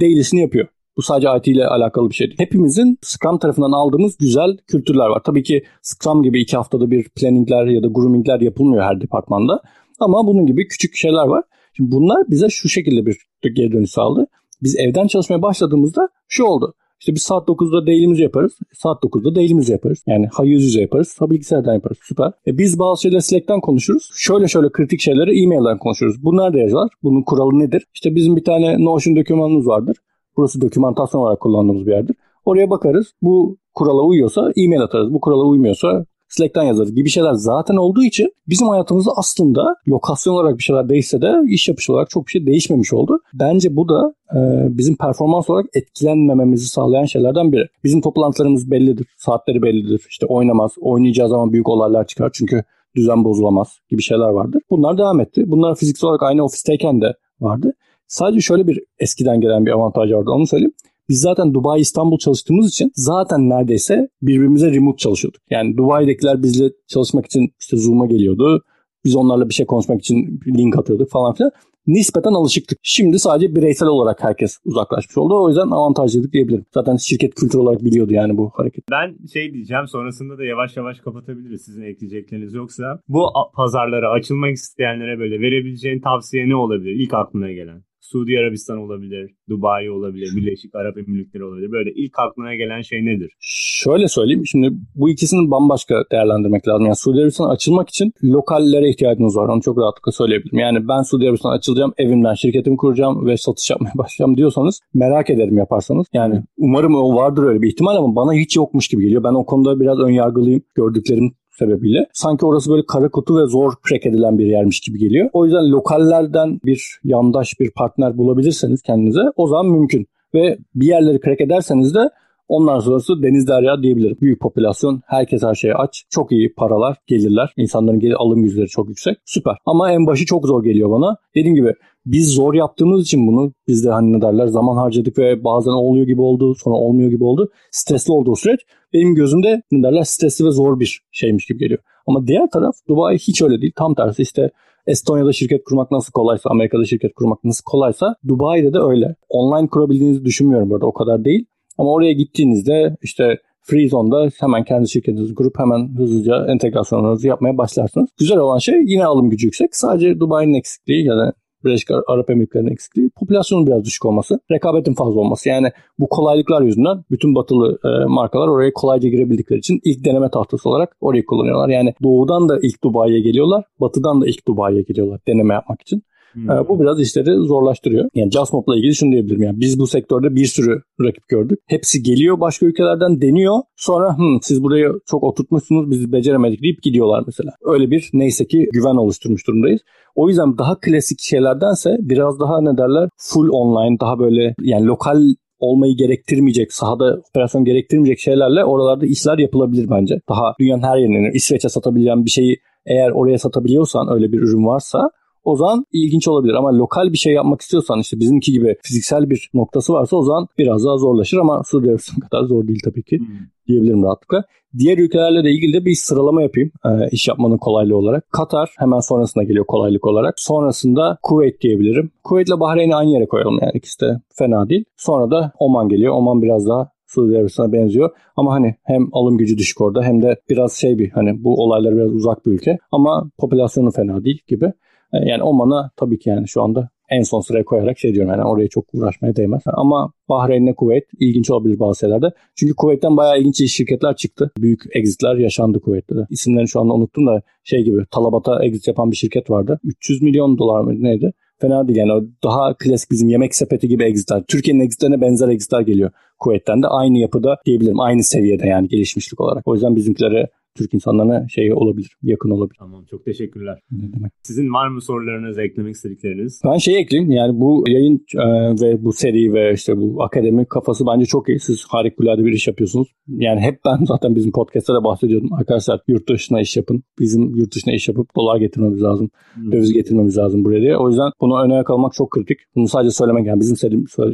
daily'sini yapıyor. Bu sadece IT ile alakalı bir şey değil. Hepimizin Scrum tarafından aldığımız güzel kültürler var. Tabii ki Scrum gibi iki haftada bir planningler ya da groomingler yapılmıyor her departmanda. Ama bunun gibi küçük şeyler var. Şimdi bunlar bize şu şekilde bir geri dönüş sağladı. Biz evden çalışmaya başladığımızda şu oldu. İşte biz saat 9'da değilimizi yaparız. Saat 9'da değilimizi yaparız. Yani ha yüz yüze yaparız. Ha bilgisayardan yaparız. Süper. E biz bazı şeyleri Slack'ten konuşuruz. Şöyle şöyle kritik şeyleri e-mail'den konuşuruz. Bu nerede yazar? Bunun kuralı nedir? İşte bizim bir tane Notion dokümanımız vardır. Burası dokümantasyon olarak kullandığımız bir yerdir. Oraya bakarız. Bu kurala uyuyorsa e-mail atarız. Bu kurala uymuyorsa Slack'ten yazarız gibi şeyler zaten olduğu için bizim hayatımızda aslında lokasyon olarak bir şeyler değişse de iş yapışı olarak çok bir şey değişmemiş oldu. Bence bu da e, bizim performans olarak etkilenmememizi sağlayan şeylerden biri. Bizim toplantılarımız bellidir, saatleri bellidir. İşte oynamaz, oynayacağı zaman büyük olaylar çıkar çünkü düzen bozulamaz gibi şeyler vardır. Bunlar devam etti. Bunlar fiziksel olarak aynı ofisteyken de vardı. Sadece şöyle bir eskiden gelen bir avantaj vardı onu söyleyeyim. Biz zaten Dubai İstanbul çalıştığımız için zaten neredeyse birbirimize remote çalışıyorduk. Yani Dubai'dekiler bizle çalışmak için işte Zoom'a geliyordu. Biz onlarla bir şey konuşmak için link atıyorduk falan filan. Nispeten alışıktık. Şimdi sadece bireysel olarak herkes uzaklaşmış oldu. O yüzden avantajlıydık diyebilirim. Zaten şirket kültür olarak biliyordu yani bu hareket. Ben şey diyeceğim sonrasında da yavaş yavaş kapatabiliriz sizin ekleyecekleriniz yoksa. Bu pazarlara açılmak isteyenlere böyle verebileceğin tavsiye ne olabilir? İlk aklına gelen. Suudi Arabistan olabilir, Dubai olabilir, Birleşik Arap Emirlikleri olabilir. Böyle ilk aklına gelen şey nedir? Şöyle söyleyeyim. Şimdi bu ikisini bambaşka değerlendirmek lazım. Yani Suudi Arabistan açılmak için lokallere ihtiyacınız var. Onu çok rahatlıkla söyleyebilirim. Yani ben Suudi Arabistan açılacağım, evimden şirketimi kuracağım ve satış yapmaya başlayacağım diyorsanız merak ederim yaparsanız. Yani umarım o vardır öyle bir ihtimal ama bana hiç yokmuş gibi geliyor. Ben o konuda biraz ön yargılıyım. Gördüklerim sebebiyle. Sanki orası böyle kara kutu ve zor crack edilen bir yermiş gibi geliyor. O yüzden lokallerden bir yandaş, bir partner bulabilirseniz kendinize o zaman mümkün. Ve bir yerleri crack ederseniz de Ondan sonrası deniz derya diyebilirim. Büyük popülasyon, herkes her şeye aç. Çok iyi paralar, gelirler. İnsanların gelir alım güçleri çok yüksek. Süper. Ama en başı çok zor geliyor bana. Dediğim gibi biz zor yaptığımız için bunu biz de hani ne derler zaman harcadık ve bazen oluyor gibi oldu sonra olmuyor gibi oldu. Stresli olduğu süreç benim gözümde ne derler stresli ve zor bir şeymiş gibi geliyor. Ama diğer taraf Dubai hiç öyle değil. Tam tersi işte Estonya'da şirket kurmak nasıl kolaysa, Amerika'da şirket kurmak nasıl kolaysa Dubai'de de öyle. Online kurabildiğinizi düşünmüyorum burada o kadar değil. Ama oraya gittiğinizde işte Free Zone'da hemen kendi şirketinizi kurup hemen hızlıca entegrasyonunuzu yapmaya başlarsınız. Güzel olan şey yine alım gücü yüksek. Sadece Dubai'nin eksikliği ya da Birleşik Arap Emirlikleri'nin eksikliği, popülasyonun biraz düşük olması, rekabetin fazla olması. Yani bu kolaylıklar yüzünden bütün batılı e, markalar oraya kolayca girebildikleri için ilk deneme tahtası olarak orayı kullanıyorlar. Yani doğudan da ilk Dubai'ye geliyorlar, batıdan da ilk Dubai'ye geliyorlar deneme yapmak için. Hmm. E, bu biraz işleri zorlaştırıyor. Yani Jasmop'la ilgili şunu diyebilirim. Yani biz bu sektörde bir sürü rakip gördük. Hepsi geliyor başka ülkelerden deniyor. Sonra Hı, siz burayı çok oturtmuşsunuz biz beceremedik deyip gidiyorlar mesela. Öyle bir neyse ki güven oluşturmuş durumdayız. O yüzden daha klasik şeylerdense biraz daha ne derler full online daha böyle yani lokal olmayı gerektirmeyecek, sahada operasyon gerektirmeyecek şeylerle oralarda işler yapılabilir bence. Daha dünyanın her yerine İsveç'e satabileceğim bir şeyi eğer oraya satabiliyorsan öyle bir ürün varsa o zaman ilginç olabilir. Ama lokal bir şey yapmak istiyorsan işte bizimki gibi fiziksel bir noktası varsa o zaman biraz daha zorlaşır ama Suudi Arabistan kadar zor değil tabii ki. Hmm diyebilirim rahatlıkla. Diğer ülkelerle de ilgili de bir sıralama yapayım e, iş yapmanın kolaylığı olarak. Katar hemen sonrasında geliyor kolaylık olarak. Sonrasında Kuveyt diyebilirim. Kuveyt ile Bahreyn'i aynı yere koyalım yani ikisi de fena değil. Sonra da Oman geliyor. Oman biraz daha Suudi Arabistan'a benziyor. Ama hani hem alım gücü düşük orada hem de biraz şey bir hani bu olaylar biraz uzak bir ülke. Ama popülasyonu fena değil gibi. E, yani Oman'a tabii ki yani şu anda en son sıraya koyarak şey diyorum yani oraya çok uğraşmaya değmez. Ama Bahreyn'le Kuveyt ilginç olabilir bazı şeylerde. Çünkü Kuveyt'ten bayağı ilginç şirketler çıktı. Büyük exitler yaşandı Kuveyt'te de. İsimlerini şu anda unuttum da şey gibi Talabat'a exit yapan bir şirket vardı. 300 milyon dolar mı neydi? Fena değil yani daha klasik bizim yemek sepeti gibi exitler. Türkiye'nin exitlerine benzer exitler geliyor Kuveyt'ten de. Aynı yapıda diyebilirim. Aynı seviyede yani gelişmişlik olarak. O yüzden bizimkilere Türk insanlarına şey olabilir, yakın olabilir. Tamam çok teşekkürler. Ne demek. Sizin var mı sorularınız, eklemek istedikleriniz? Ben şey ekleyeyim yani bu yayın e, ve bu seri ve işte bu akademi kafası bence çok iyi. Siz harikulade bir iş yapıyorsunuz. Yani hep ben zaten bizim podcast'ta da bahsediyordum. Arkadaşlar yurt dışına iş yapın. Bizim yurt dışına iş yapıp dolar getirmemiz lazım. Hmm. Döviz getirmemiz lazım buraya diye. O yüzden bunu öne yakalamak çok kritik. Bunu sadece söylemek yani bizim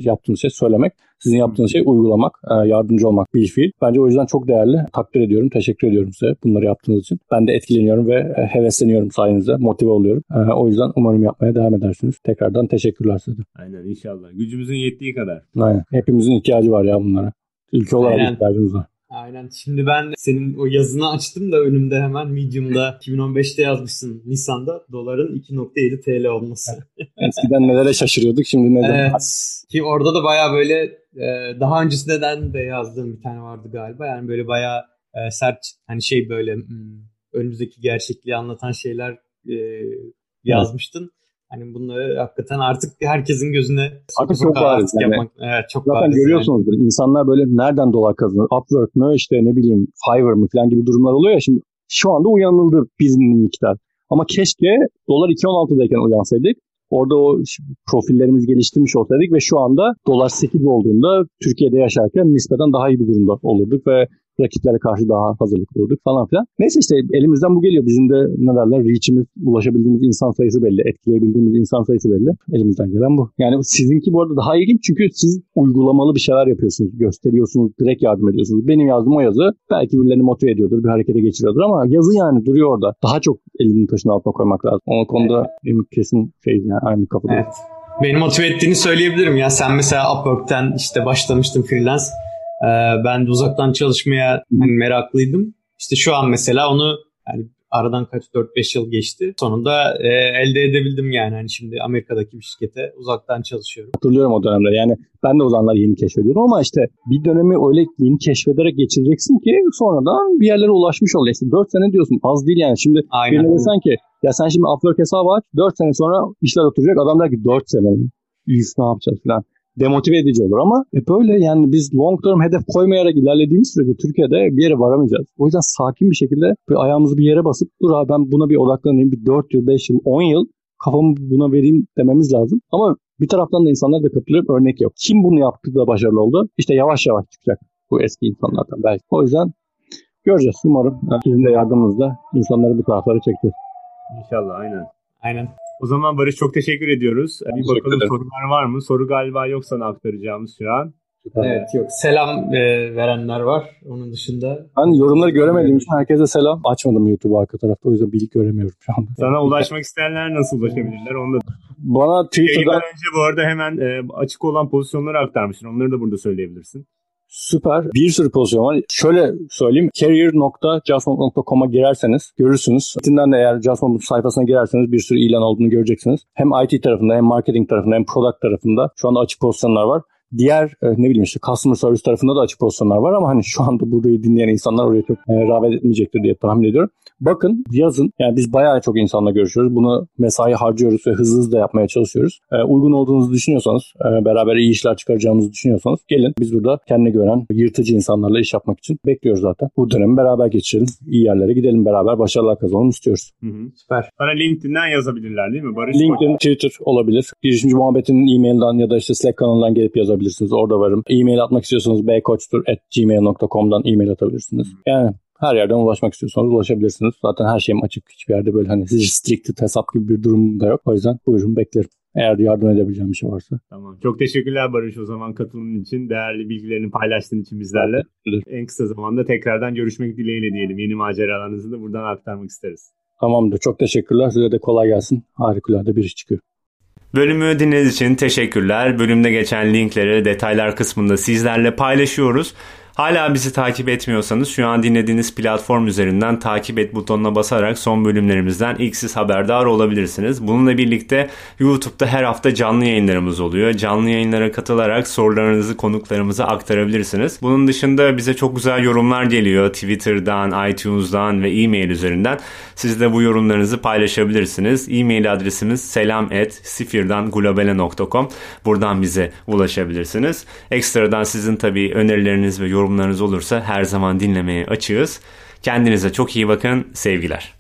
yaptığımız şey söylemek. Sizin yaptığınız şey uygulamak, e, yardımcı olmak, bir fiil. Bence o yüzden çok değerli. Takdir ediyorum, teşekkür ediyorum size bunları yaptığınız için. Ben de etkileniyorum ve e, hevesleniyorum sayenizde, motive oluyorum. E, o yüzden umarım yapmaya devam edersiniz. Tekrardan teşekkürler size. Aynen inşallah. Gücümüzün yettiği kadar. Aynen. Hepimizin ihtiyacı var ya bunlara. Ülke olarak Aynen. ihtiyacımız var. Aynen. Şimdi ben senin o yazını açtım da önümde hemen Medium'da 2015'te yazmışsın Nisan'da doların 2.7 TL olması. Eskiden nelere şaşırıyorduk şimdi neden? Evet. Ki orada da baya böyle e, daha öncesinden de yazdığım bir tane vardı galiba. Yani böyle baya e, sert hani şey böyle hmm, önümüzdeki gerçekliği anlatan şeyler e, yazmıştın. Hani bunları hakikaten artık herkesin gözüne artık çok bariz. Yani. Yapmak. Evet, çok Zaten bariz görüyorsunuzdur. Yani. İnsanlar böyle nereden dolar kazanır? Upwork mı işte ne bileyim Fiverr mı falan gibi durumlar oluyor ya. Şimdi şu anda uyanıldı bizim miktar. Ama keşke dolar 2.16'dayken uyansaydık. Orada o profillerimizi geliştirmiş olsaydık ve şu anda dolar 8 olduğunda Türkiye'de yaşarken nispeten daha iyi bir durumda olurduk ve rakiplere karşı daha hazırlıklı olduk falan filan. Neyse işte elimizden bu geliyor. Bizim de ne derler reach'imiz, ulaşabildiğimiz insan sayısı belli, etkileyebildiğimiz insan sayısı belli. Elimizden gelen bu. Yani sizinki bu arada daha ilginç çünkü siz uygulamalı bir şeyler yapıyorsunuz, gösteriyorsunuz, direkt yardım ediyorsunuz. Benim yazdığım o yazı belki birilerini motive ediyordur, bir harekete geçiriyordur ama yazı yani duruyor orada. Daha çok elinin taşın altına koymak lazım. O konuda evet. kesin şey yani aynı kafada. Evet. Beni motive ettiğini söyleyebilirim ya. Sen mesela Upwork'ten işte başlamıştın freelance. Ee, ben de uzaktan çalışmaya hani meraklıydım. İşte şu an mesela onu yani aradan kaç 4-5 yıl geçti. Sonunda e, elde edebildim yani. Hani şimdi Amerika'daki bir şirkete uzaktan çalışıyorum. Hatırlıyorum o dönemde. Yani ben de o zamanlar yeni keşfediyorum ama işte bir dönemi öyle yeni keşfederek geçireceksin ki sonradan bir yerlere ulaşmış ol. İşte 4 sene diyorsun az değil yani. Şimdi Aynen. birine desen ki ya sen şimdi Upwork hesabı aç 4 sene sonra işler oturacak. Adam der ki 4 sene mi? Ne yapacağız falan demotive edici olur ama e böyle yani biz long term hedef koymayarak ilerlediğimiz sürece Türkiye'de bir yere varamayacağız. O yüzden sakin bir şekilde bir ayağımızı bir yere basıp dur abi ben buna bir odaklanayım bir 4 yıl, 5 yıl, 10 yıl kafamı buna vereyim dememiz lazım. Ama bir taraftan da insanlar da katılıyor. Örnek yok. Kim bunu yaptı da başarılı oldu? İşte yavaş yavaş çıkacak bu eski insanlardan belki. O yüzden göreceğiz. Umarım sizin de yardımınızla insanları bu taraflara çekeceğiz. İnşallah aynen. Aynen. O zaman Barış çok teşekkür ediyoruz. Bir teşekkür bakalım ederim. sorular var mı? Soru galiba yok sana aktaracağımız şu an. Evet yok. Selam e, verenler var. Onun dışında. Ben yorumları göremediğim için herkese selam. Açmadım YouTube arka tarafta. O yüzden bilgi göremiyorum şu anda. Sana ulaşmak isteyenler nasıl ulaşabilirler? Onu da... Bana Twitter'dan... önce bu arada hemen e, açık olan pozisyonları aktarmışsın. Onları da burada söyleyebilirsin. Süper. Bir sürü pozisyon var. Şöyle söyleyeyim. career.justmont.com'a girerseniz görürsünüz. Sitinden de eğer Justmont sayfasına girerseniz bir sürü ilan olduğunu göreceksiniz. Hem IT tarafında hem marketing tarafında hem product tarafında şu anda açık pozisyonlar var. Diğer e, ne bileyim işte customer service tarafında da açık pozisyonlar var ama hani şu anda burayı dinleyen insanlar oraya çok e, rağbet etmeyecektir diye tahmin ediyorum. Bakın yazın yani biz bayağı çok insanla görüşüyoruz. Bunu mesai harcıyoruz ve hızlı hızlı da yapmaya çalışıyoruz. E, uygun olduğunuzu düşünüyorsanız, e, beraber iyi işler çıkaracağımızı düşünüyorsanız gelin biz burada kendine gören yırtıcı insanlarla iş yapmak için bekliyoruz zaten. Bu dönemi beraber geçirelim. İyi yerlere gidelim beraber başarılar kazanalım istiyoruz. Hı hı, süper. Sana LinkedIn'den yazabilirler değil mi Barış? LinkedIn, Twitter olabilir. Girişimci muhabbetinin e-mailden ya da işte Slack kanalından gelip yazabilirsiniz. Orada varım. E-mail atmak istiyorsanız bkoçtur.gmail.com'dan e-mail atabilirsiniz. Yani Her yerden ulaşmak istiyorsanız ulaşabilirsiniz. Zaten her şeyim açık. Hiçbir yerde böyle hani restricted hesap gibi bir durum da yok. O yüzden buyurun beklerim. Eğer yardım edebileceğim bir şey varsa. Tamam. Çok teşekkürler Barış o zaman katılımın için. Değerli bilgilerini paylaştığın için bizlerle. En kısa zamanda tekrardan görüşmek dileğiyle diyelim. Yeni maceralarınızı da buradan aktarmak isteriz. Tamamdır. Çok teşekkürler. Size de kolay gelsin. Harikulade bir iş çıkıyor. Bölümü dinlediğiniz için teşekkürler. Bölümde geçen linkleri detaylar kısmında sizlerle paylaşıyoruz. Hala bizi takip etmiyorsanız şu an dinlediğiniz platform üzerinden takip et butonuna basarak son bölümlerimizden ilk siz haberdar olabilirsiniz. Bununla birlikte YouTube'da her hafta canlı yayınlarımız oluyor. Canlı yayınlara katılarak sorularınızı konuklarımıza aktarabilirsiniz. Bunun dışında bize çok güzel yorumlar geliyor Twitter'dan, iTunes'dan ve e-mail üzerinden. Siz de bu yorumlarınızı paylaşabilirsiniz. E-mail adresimiz selam@sifirdanglobale.com. Buradan bize ulaşabilirsiniz. Ekstradan sizin tabii önerileriniz ve yorumlarınız olursa her zaman dinlemeye açığız. Kendinize çok iyi bakın. Sevgiler.